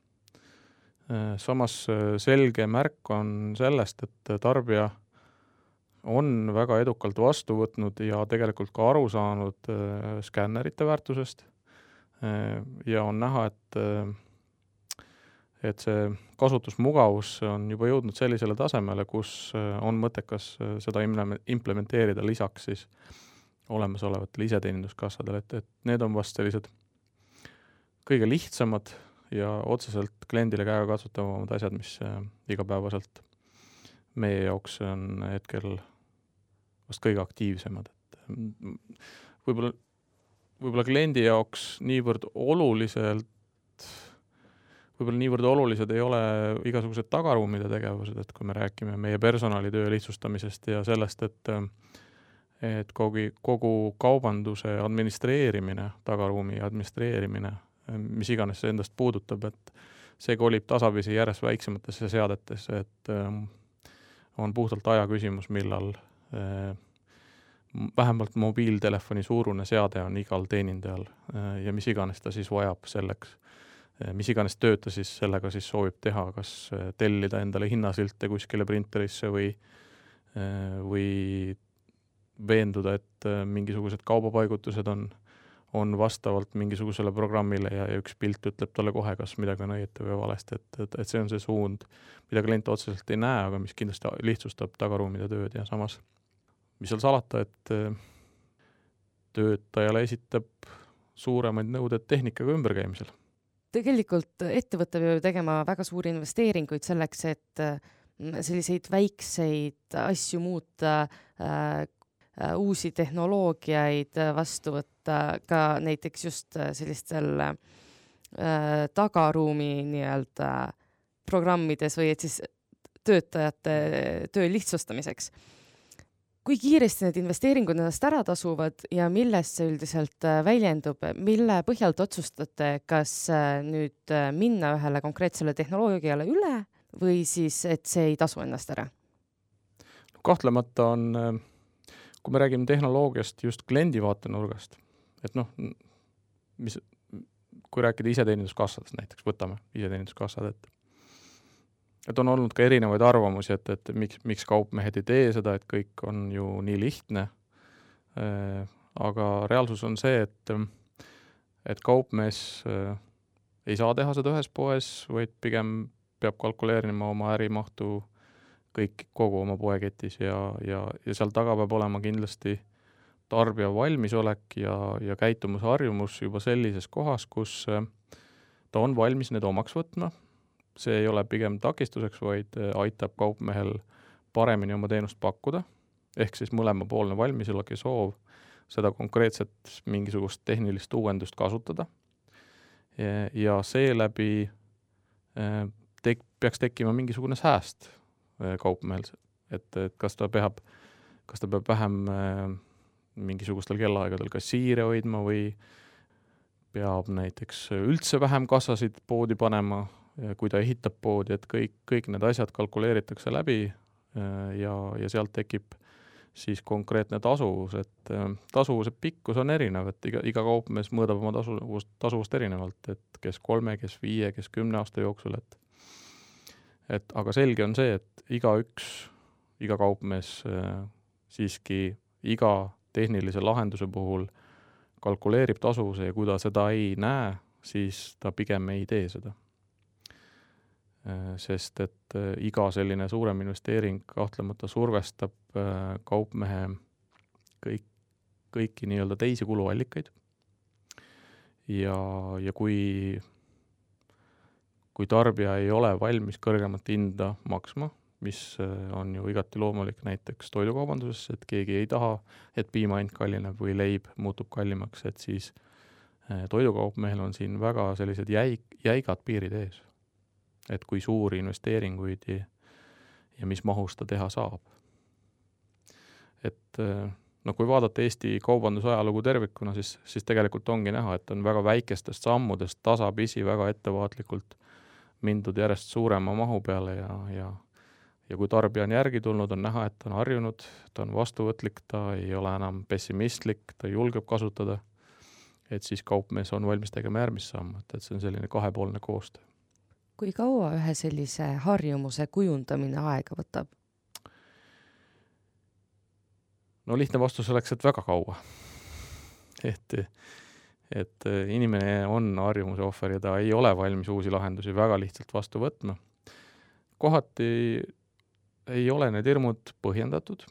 samas selge märk on sellest, et tarbija on väga edukalt vastu võtnud ja tegelikult ka aru saanud skännerite väärtusest ja on näha, et et see kasutusmugavus on juba jõudnud sellisele tasemele, kus äh, on mõttekas äh, seda implementeerida lisaks siis olemasolevatele iseteeninduskassadele, et, et need on vast sellised kõige lihtsamad ja otseselt kliendile käegakatsutavamad asjad, mis äh, igapäevaselt meie jaoks on hetkel vast kõige aktiivsemad, et võib-olla, võib-olla kliendi jaoks niivõrd oluliselt võib-olla niivõrd olulised ei ole igasugused tagaruumide tegevused, et kui me räägime meie personalitöö lihtsustamisest ja sellest, et et kogu, kogu kaubanduse administreerimine, tagaruumi administreerimine, mis iganes see endast puudutab, et see kolib tasapisi järjest väiksematesse seadetesse, et on puhtalt aja küsimus, millal vähemalt mobiiltelefoni suurune seade on igal teenindajal ja mis iganes ta siis vajab selleks mis iganes tööd ta siis sellega siis soovib teha, kas eh, tellida endale hinnasilte kuskile printerisse või, eh, või veenduda, et mingisugused kaubapaigutused on, on vastavalt mingisugusele programmile ja, ja üks pilt ütleb talle kohe, kas midagi on õieti või valesti, et, et, et see on see suund, mida klient otseselt ei näe, aga mis kindlasti lihtsustab tagaruumide tööd ja samas, mis seal salata, et töötajale esitab suuremaid nõudeid tehnikaga ümberkäimisel tegelikult ettevõte peab ju tegema väga suuri investeeringuid selleks, et mm, selliseid väikseid asju muuta äh,, äh, uusi tehnoloogiaid vastu võtta, ka näiteks just sellistel äh, tagaruumi nii-öelda programmides või et siis töötajate töö lihtsustamiseks kui kiiresti need investeeringud ennast ära tasuvad ja millest see üldiselt äh, väljendub, mille põhjal te otsustate, kas äh, nüüd äh, minna ühele konkreetsele tehnoloogiale üle või siis, et see ei tasu ennast ära? kahtlemata on, kui me räägime tehnoloogiast just kliendi vaatenurgast, et noh, mis, kui rääkida iseteeninduskassadest näiteks, võtame iseteeninduskassad, et et on olnud ka erinevaid arvamusi, et, et miks, miks kaupmehed ei tee seda, et kõik on ju nii lihtne. Äh, aga reaalsus on see, et, et kaupmees äh, ei saa teha seda ühes poes, vaid pigem peab kalkuleerima oma ärimahtu kõik, kogu oma poeketis ja, ja, ja seal taga peab olema kindlasti tarbija valmisolek ja, ja käitumusharjumus juba sellises kohas, kus äh, ta on valmis need omaks võtma see ei ole pigem takistuseks, vaid äh, aitab kaupmehel paremini oma teenust pakkuda, ehk siis mõlemapoolne valmisolek ja soov seda konkreetset mingisugust tehnilist uuendust kasutada. ja seeläbi äh, tek-, peaks tekkima mingisugune sääst äh, kaupmehel, et, et kas ta peab, kas ta peab vähem mingisugustel kellaaegadel kassiire hoidma või peab näiteks üldse vähem kassasid poodi panema kui ta ehitab poodi, et kõik, kõik need asjad kalkuleeritakse läbi äh, ja, ja sealt tekib siis konkreetne tasuvus, et äh, tasuvuse pikkus on erinev, et iga, iga kaupmees mõõdab oma tasuvust, tasuvust erinevalt, et kes kolme, kes viie, kes kümne aasta jooksul, et et aga selge on see, et igaüks, iga kaupmees äh, siiski iga tehnilise lahenduse puhul kalkuleerib tasuvuse ja kui ta seda ei näe, siis ta pigem ei tee seda sest et äh, iga selline suurem investeering kahtlemata survestab äh, kaupmehe kõik, kõiki nii-öelda teisi kuluallikaid. ja, ja kui, kui tarbija ei ole valmis kõrgemat hinda maksma, mis on ju igati loomulik näiteks toidukaubanduses, et keegi ei taha, et piim ainult kallineb või leib muutub kallimaks, et siis toidukaupmehel on siin väga sellised jäik, jäigad piirid ees et kui suuri investeeringuid ja, ja mis mahus ta teha saab. et noh, kui vaadata Eesti kaubandusajalugu tervikuna, siis, siis tegelikult ongi näha, et on väga väikestest sammudest tasapisi väga ettevaatlikult mindud järjest suurema mahu peale ja, ja ja kui tarbija on järgi tulnud, on näha, et ta on harjunud, ta on vastuvõtlik, ta ei ole enam pessimistlik, ta julgeb kasutada, et siis kaupmees on valmis tegema järgmist sammu, et, et see on selline kahepoolne koostöö kui kaua ühe sellise harjumuse kujundamine aega võtab? no lihtne vastus oleks, et väga kaua. et, et inimene on harjumuse ohver ja ta ei ole valmis uusi lahendusi väga lihtsalt vastu võtma. kohati ei ole need hirmud põhjendatud,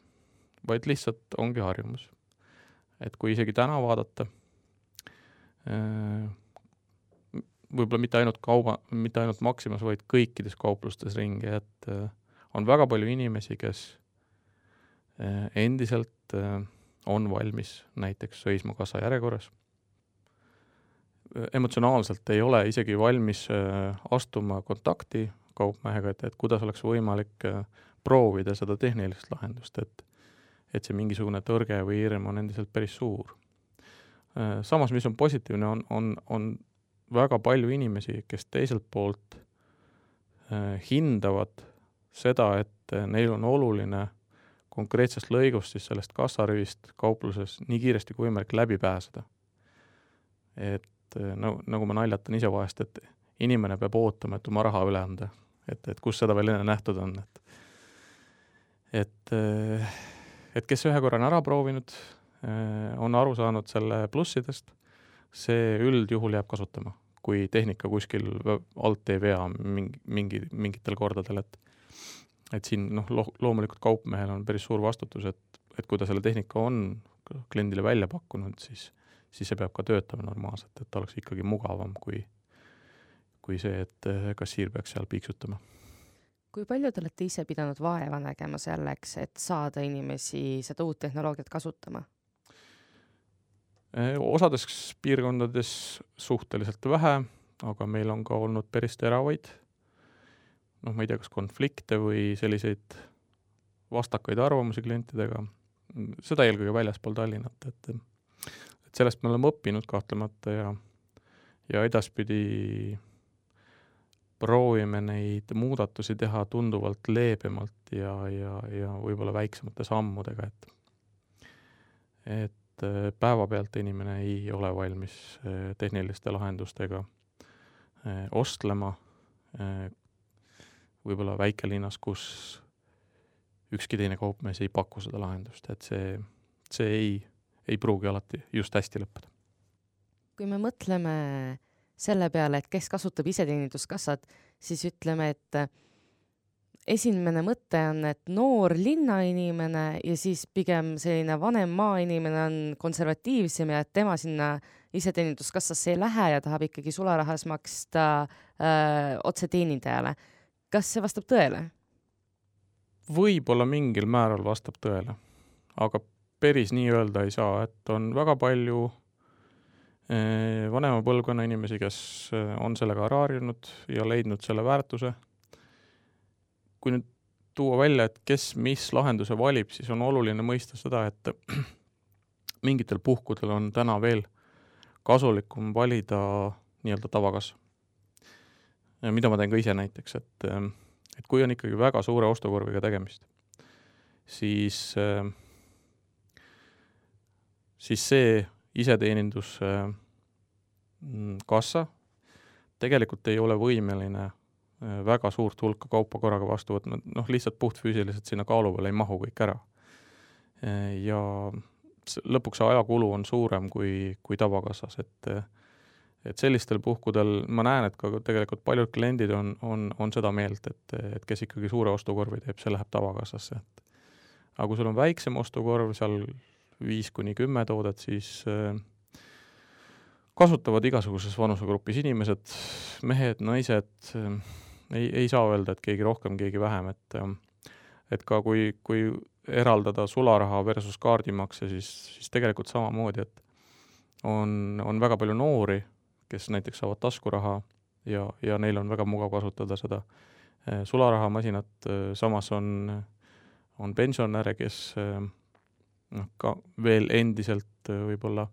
vaid lihtsalt ongi harjumus. et kui isegi täna vaadata, võib-olla mitte ainult kauba, mitte ainult Maximas, vaid kõikides kauplustes ringi, et on väga palju inimesi, kes endiselt äh, on valmis näiteks seisma kassa järjekorras. emotsionaalselt ei ole isegi valmis äh, astuma kontakti kaupmehega, et, et kuidas oleks võimalik äh, proovida seda tehnilist lahendust, et et see mingisugune tõrge või hirm on endiselt päris suur. samas, mis on positiivne, on, on, on väga palju inimesi, kes teiselt poolt hindavad seda, et neil on oluline konkreetsest lõigust, siis sellest kassarivist kaupluses nii kiiresti kui võimalik läbi pääseda. et no nagu ma naljatan ise vahest, et inimene peab ootama, et oma raha üle anda, et, et kus seda veel enne nähtud on, et et, et kes ühe korra on ära proovinud, on aru saanud selle plussidest, see üldjuhul jääb kasutama, kui tehnika kuskil alt ei vea mingi, mingi, mingitel kordadel, et et siin noh, lo-, loomulikult kaupmehel on päris suur vastutus, et, et kui ta selle tehnika on kliendile välja pakkunud, siis, siis see peab ka töötama normaalselt, et oleks ikkagi mugavam kui, kui see, et eh, kassiir peaks seal piiksutama. kui palju te olete ise pidanud vaeva nägema selleks, et saada inimesi seda uut tehnoloogiat kasutama? Eh, osades piirkondades suhteliselt vähe, aga meil on ka olnud päris teravaid. Noh, ma ei tea, kas konflikte või selliseid vastakaid arvamusi klientidega, seda eelkõige väljaspool Tallinnat, et et sellest me oleme õppinud kahtlemata ja ja edaspidi proovime neid muudatusi teha tunduvalt leebemalt ja, ja, ja võib-olla väiksemate sammudega, et et päevapealt inimene ei ole valmis eh, tehniliste lahendustega eh, ostlema, võib-olla väikelinnas, kus ükski teine kaupmees ei paku seda lahendust, et see, see ei, ei pruugi alati just hästi lõppeda. kui me mõtleme selle peale, et kes kasutab iseteeninduskassat, siis ütleme, et esimene mõte on, et noor linnainimene ja siis pigem selline vanem maainimene on konservatiivsem ja et tema sinna iseteeninduskassasse ei lähe ja tahab ikkagi sularahas maksta öö, otse teenindajale kas see vastab tõele? võib-olla mingil määral vastab tõele, aga päris nii öelda ei saa, et on väga palju eh, vanema põlvkonna inimesi, kes eh, on sellega ära harjunud ja leidnud selle väärtuse. Kui nüüd tuua välja, et kes mis lahenduse valib, siis on oluline mõista seda, et (clears throat) mingitel puhkudel on täna veel kasulikum valida nii-öelda tavakassa mida ma teen ka ise näiteks, et, ähm, et kui on ikkagi väga suure ostukorviga tegemist, siis, ähm, siis see iseteenindus mm, kassa tegelikult ei ole võimeline äh, väga suurt hulka kaupa korraga vastu võtma, noh, lihtsalt puhtfüüsiliselt sinna kaalu peale ei mahu kõik ära. Äh, ja lõpuks see ajakulu on suurem kui, kui tavakassas, et äh, et sellistel puhkudel ma näen, et ka tegelikult paljud kliendid on, on, on seda meelt, et, et kes ikkagi suure ostukorvi teeb, see läheb tavakassasse, et aga kui sul on väiksem ostukorv, seal viis kuni kümme toodet, siis äh, kasutavad igasuguses vanusegrupis inimesed, mehed, naised äh,, ei, ei saa öelda, et keegi rohkem, keegi vähem, et äh, et ka kui, kui eraldada sularaha versus kaardimakse, siis, siis tegelikult samamoodi, et on, on väga palju noori, kes näiteks saavad taskuraha ja, ja neil on väga mugav kasutada seda eh, sularahamasinat, samas on, on pensionäre, kes eh, noh, ka veel endiselt võib-olla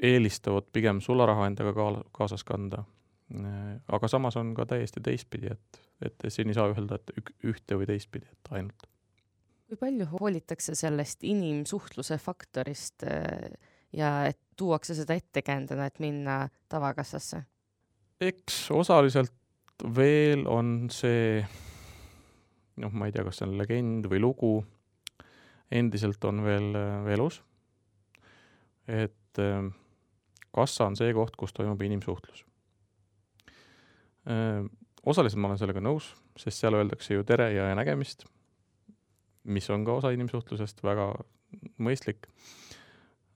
eelistavad pigem sularaha endaga ka kaasas kanda. Aga samas on ka täiesti teistpidi, et, et siin ei saa öelda, et ük, ühte või teistpidi, et ainult. kui palju hoolitakse sellest inimsuhtluse faktorist ja et tuuakse seda ettekäändena, et minna tavakassasse? eks osaliselt veel on see noh, ma ei tea, kas see on legend või lugu, endiselt on veel, veel elus. et äh, kassa on see koht, kus toimub inimsuhtlus. Äh, osaliselt ma olen sellega nõus, sest seal öeldakse ju tere ja nägemist, mis on ka osa inimsuhtlusest, väga mõistlik.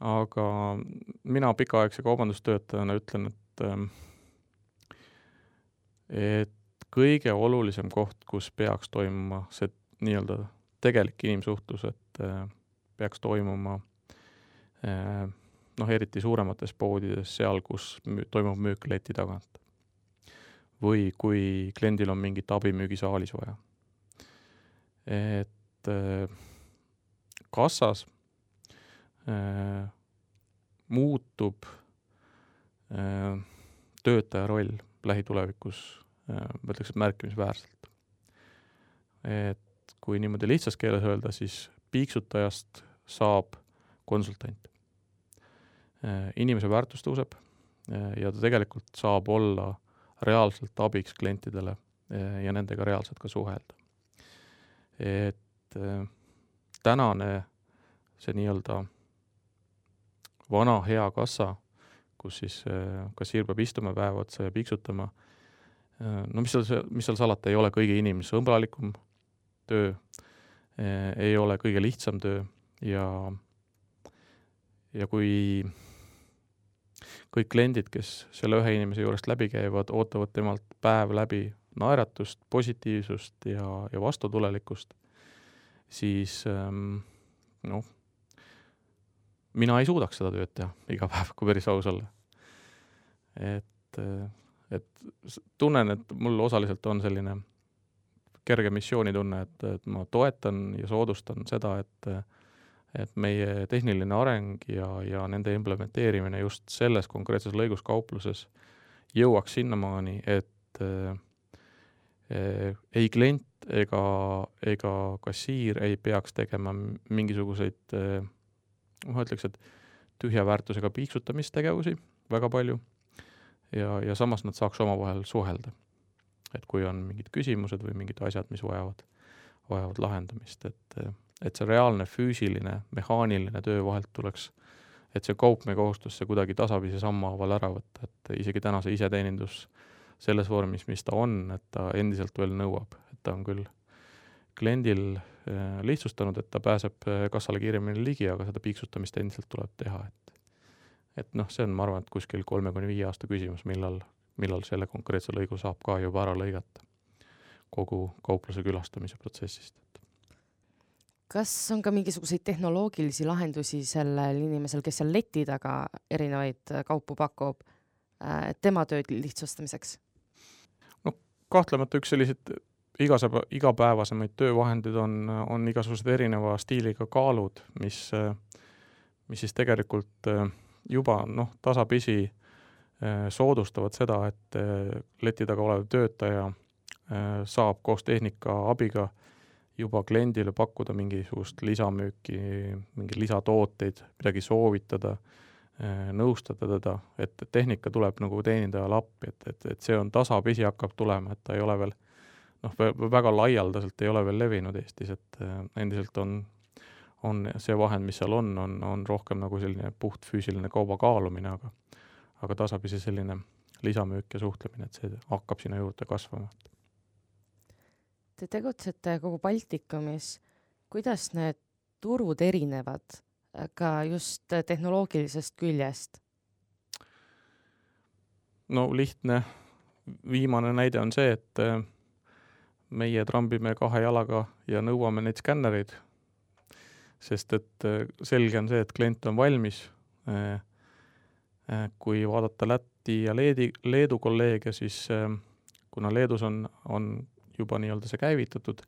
aga mina pikaaegse kaubandustöötajana ütlen, et äh, et kõige olulisem koht, kus peaks toimuma see nii-öelda tegelik inimsuhtlus, et äh, peaks toimuma äh, noh, eriti suuremates poodides, seal, kus müü, toimub müük leti tagant. Või kui kliendil on mingit abi müügisaalis vaja. et äh, kassas äh, muutub äh, töötaja roll lähitulevikus ma ütleks, et märkimisväärselt. et kui niimoodi lihtsas keeles öelda, siis piiksutajast saab konsultant. inimese väärtus tõuseb ja ta tegelikult saab olla reaalselt abiks klientidele ja nendega reaalselt ka suhelda. et tänane see nii-öelda vana hea kassa, kus siis kassiir peab istuma päev otsa ja piiksutama no mis seal, mis seal salata, ei ole kõige inimsõbralikum töö, ei ole kõige lihtsam töö ja, ja kui kõik kliendid, kes selle ühe inimese juurest läbi käivad, ootavad temalt päev läbi naeratust, positiivsust ja, ja vastutulelikkust, siis ähm, noh, mina ei suudaks seda tööd teha iga päev, kui päris aus olla. et äh, et tunnen, et mul osaliselt on selline kerge missioonitunne, et, et ma toetan ja soodustan seda, et et meie tehniline areng ja, ja nende implementeerimine just selles konkreetses lõigus kaupluses jõuaks sinnamaani, et äh, ei klient ega, ega kassiir ei peaks tegema mingisuguseid äh, ma ütleks, et tühja väärtusega piiksutamistegevusi väga palju ja, ja samas nad saaks omavahel suhelda. et kui on mingid küsimused või mingid asjad, mis vajavad, vajavad lahendamist, et, et see reaalne füüsiline, mehaaniline töö vahelt tuleks, et see kaupmehe kohustus see kuidagi tasapisi sammhaaval ära võtta, et isegi täna see iseteenindus selles vormis, mis ta on, et ta endiselt veel nõuab, et ta on küll kliendil eh, lihtsustanud, et ta pääseb eh, kassale kiiremini ligi, aga seda piiksutamist endiselt tuleb teha, et et noh, see on, ma arvan, et kuskil kolme kuni viie aasta küsimus, millal, millal selle konkreetse lõigu saab ka juba ära lõigata kogu kaupluse külastamise protsessist. Kas on ka mingisuguseid tehnoloogilisi lahendusi sellel inimesel, kes seal leti taga erinevaid kaupu pakub, äh, tema tööd lihtsustamiseks? no kahtlemata üks selliseid igaseba, igapäevasemaid töövahendeid on, on igasugused erineva stiiliga kaalud, mis, mis siis tegelikult äh, juba noh, tasapisi äh, soodustavad seda, et äh, leti taga olev töötaja äh, saab koos tehnika abiga juba kliendile pakkuda mingisugust lisamüüki, mingeid lisatooteid, midagi soovitada, nõustada teda, et tehnika tuleb nagu teenindajale appi, et, et, et see on tasapisi hakkab tulema, et ta ei ole veel noh, väga laialdaselt ei ole veel levinud Eestis, et endiselt on on see vahend, mis seal on, on, on rohkem nagu selline puht füüsiline kauba kaalumine, aga aga tasapisi selline lisamüük ja suhtlemine, et see hakkab sinna juurde kasvama. Te tegutsete kogu Baltikumis, kuidas need turud erinevad äh, ka just tehnoloogilisest küljest? no lihtne viimane näide on see, et äh, meie trambime kahe jalaga ja nõuame neid skännereid sest et äh, selge on see, et klient on valmis. Äh, äh, kui vaadata Läti ja Leedi, Leedu kolleege, siis kuna Leedus on, on juba nii-öelda see käivitatud,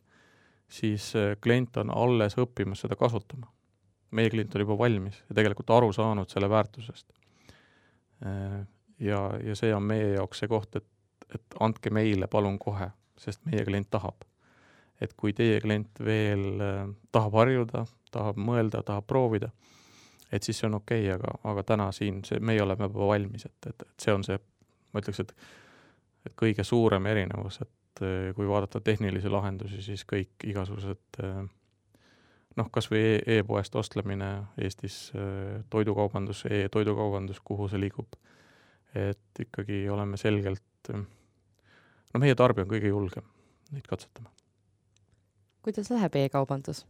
siis klient on alles õppimas seda kasutama. meie klient on juba valmis ja tegelikult aru saanud selle väärtusest. ja, ja see on meie jaoks see koht, et, et andke meile palun kohe, sest meie klient tahab. et kui teie klient veel tahab harjuda, tahab mõelda, tahab proovida, et siis see on okei okay,, aga, aga täna siin see, meie oleme juba valmis, et, et, et see on see, ma ütleks, et et kõige suurem erinevus, et äh, kui vaadata tehnilisi lahendusi, siis kõik igasugused äh, noh, kas või e e-poest ostlemine Eestis, toidukaubandus e, e-toidukaubandus, kuhu see liigub, et ikkagi oleme selgelt, no meie tarbija on kõige julgem neid katsetama. kuidas läheb e-kaubandus?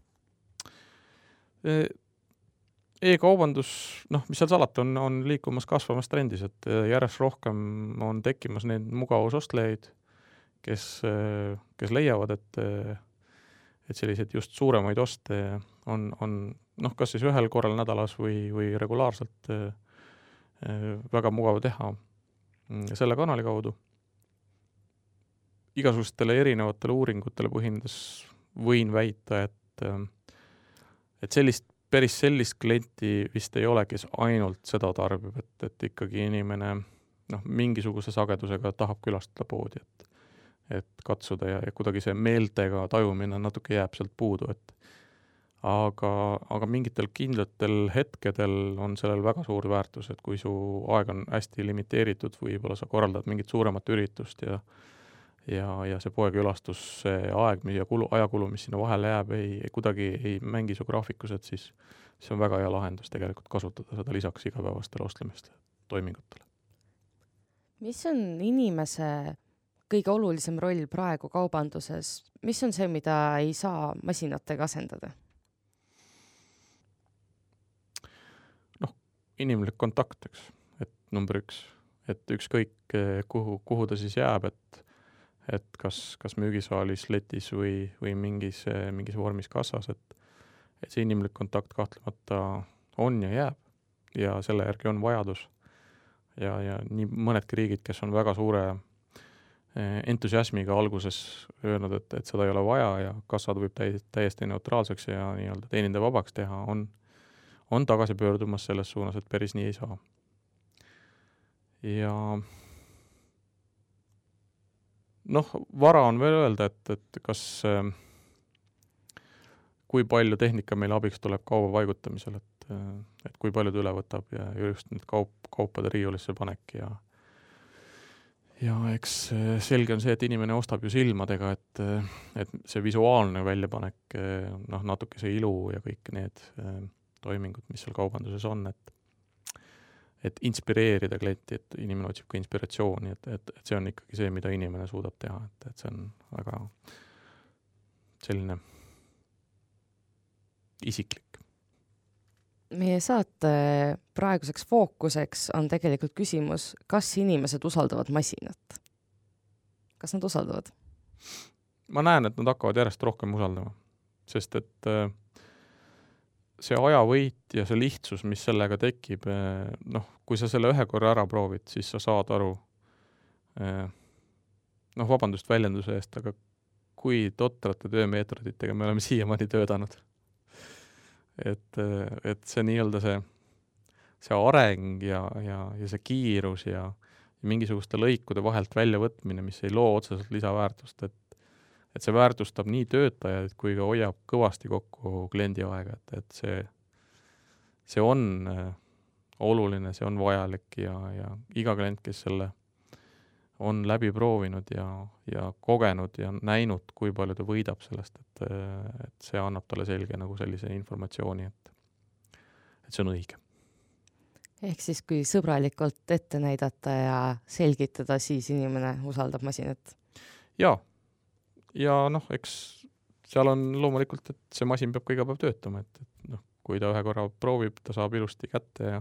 E-kaubandus, noh, mis seal salata, on, on liikumas kasvamas trendis, et järjest rohkem on tekkimas neid mugavusostlejaid, kes, kes leiavad, et et selliseid just suuremaid oste on, on noh, kas siis ühel korral nädalas või, või regulaarselt väga mugav teha selle kanali kaudu. igasugustele erinevatele uuringutele põhinedes võin väita, et et sellist päris sellist klienti vist ei ole, kes ainult seda tarbib, et, et ikkagi inimene noh, mingisuguse sagedusega tahab külastada poodi, et et katsuda ja, ja kuidagi see meeltega tajumine natuke jääb sealt puudu, et aga, aga mingitel kindlatel hetkedel on sellel väga suur väärtus, et kui su aeg on hästi limiteeritud, võib-olla sa korraldad mingit suuremat üritust ja ja, ja see poekülastus, see aeg ja kulu, ajakulu, mis sinna vahele jääb, ei, ei, kuidagi ei mängi su graafikus, et siis see on väga hea lahendus tegelikult kasutada seda lisaks igapäevastele ostlemistele, toimingutele. mis on inimese kõige olulisem roll praegu kaubanduses, mis on see, mida ei saa masinatega asendada? noh, inimlik kontakt, eks, et number üks, et ükskõik kuhu, kuhu ta siis jääb, et et kas, kas müügisaalis, letis või, või mingis, mingis vormis kassas, et et see inimlik kontakt kahtlemata on ja jääb ja selle järgi on vajadus. ja, ja nii mõnedki riigid, kes on väga suure eh, entusiasmiga alguses öelnud, et, et seda ei ole vaja ja kassad võib täi-, täiesti neutraalseks ja nii-öelda teenindaja vabaks teha, on, on tagasi pöördumas selles suunas, et päris nii ei saa. ja noh, vara on veel öelda, et, et kas, ähm, kui palju tehnika meile abiks tuleb kauba paigutamisel, et, äh, et kui palju ta üle võtab ja just need kaup, kaupade riiulisse panek ja ja eks äh, selge on see, et inimene ostab ju silmadega, et, äh, et see visuaalne väljapanek, noh, natuke see ilu ja kõik need toimingud, mis seal kaubanduses on, et et inspireerida klienti, et inimene otsib ka inspiratsiooni, et, et, et see on ikkagi see, mida inimene suudab teha, et, et see on väga selline isiklik. Meie saate praeguseks fookuseks on tegelikult küsimus, kas inimesed usaldavad masinat? kas nad usaldavad? ma näen, et nad hakkavad järjest rohkem usaldama, sest et äh, see ajavõit ja see lihtsus, mis sellega tekib, eh, noh, kui sa selle ühe korra ära proovid, siis sa saad aru, eh, noh, vabandust väljenduse eest, aga kui totrate töömeetoditega me oleme siiamaani töötanud. Et, et see nii-öelda see, see areng ja, ja, ja see kiirus ja, ja mingisuguste lõikude vahelt väljavõtmine, mis ei loo otseselt lisaväärtust, et et see väärtustab nii töötajaid kui ka hoiab kõvasti kokku kliendi aega, et, et see, see on äh, oluline, see on vajalik ja, ja iga klient, kes selle on läbi proovinud ja, ja kogenud ja näinud, kui palju ta võidab sellest, et, et see annab talle selge nagu sellise informatsiooni, et, et see on õige. ehk siis, kui sõbralikult ette näidata ja selgitada, siis inimene usaldab masinat? jaa ja noh, eks seal on loomulikult, et see masin peab ka iga päev töötama, et, et noh, kui ta ühe korra proovib, ta saab ilusti kätte ja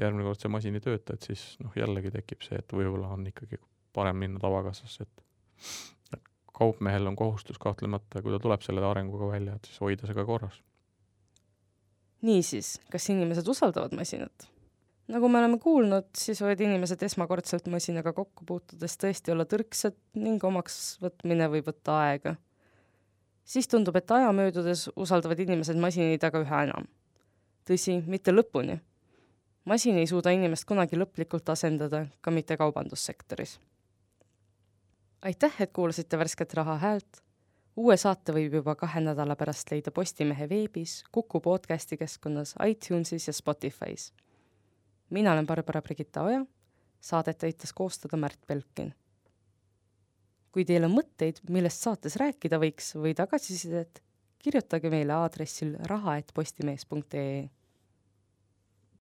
järgmine kord see masin ei tööta, et siis noh, jällegi tekib see, et võib-olla on ikkagi parem minna tavakassasse, et et kaupmehel on kohustus kahtlemata, kui ta tuleb selle arenguga välja, et siis hoida see ka korras. niisiis, kas inimesed usaldavad masinat? nagu me oleme kuulnud, siis võivad inimesed esmakordselt masinaga kokku puutudes tõesti olla tõrksad ning omaks võtmine võib võtta aega. siis tundub, et aja möödudes usaldavad inimesed masinaid aga üha enam. tõsi, mitte lõpuni. masin ei suuda inimest kunagi lõplikult asendada, ka mitte kaubandussektoris. Aitäh, et kuulasite värsket Raha häält. uue saate võib juba kahe nädala pärast leida Postimehe veebis, Kuku podcasti keskkonnas, iTunesis ja Spotify's. Mina olen Barbara Brigitta Oja, saadet aitas koostada Märt Belkin kui teil on mõtteid, millest saates rääkida võiks või tagasisidet, kirjutage meile aadressil raha.postimees.ee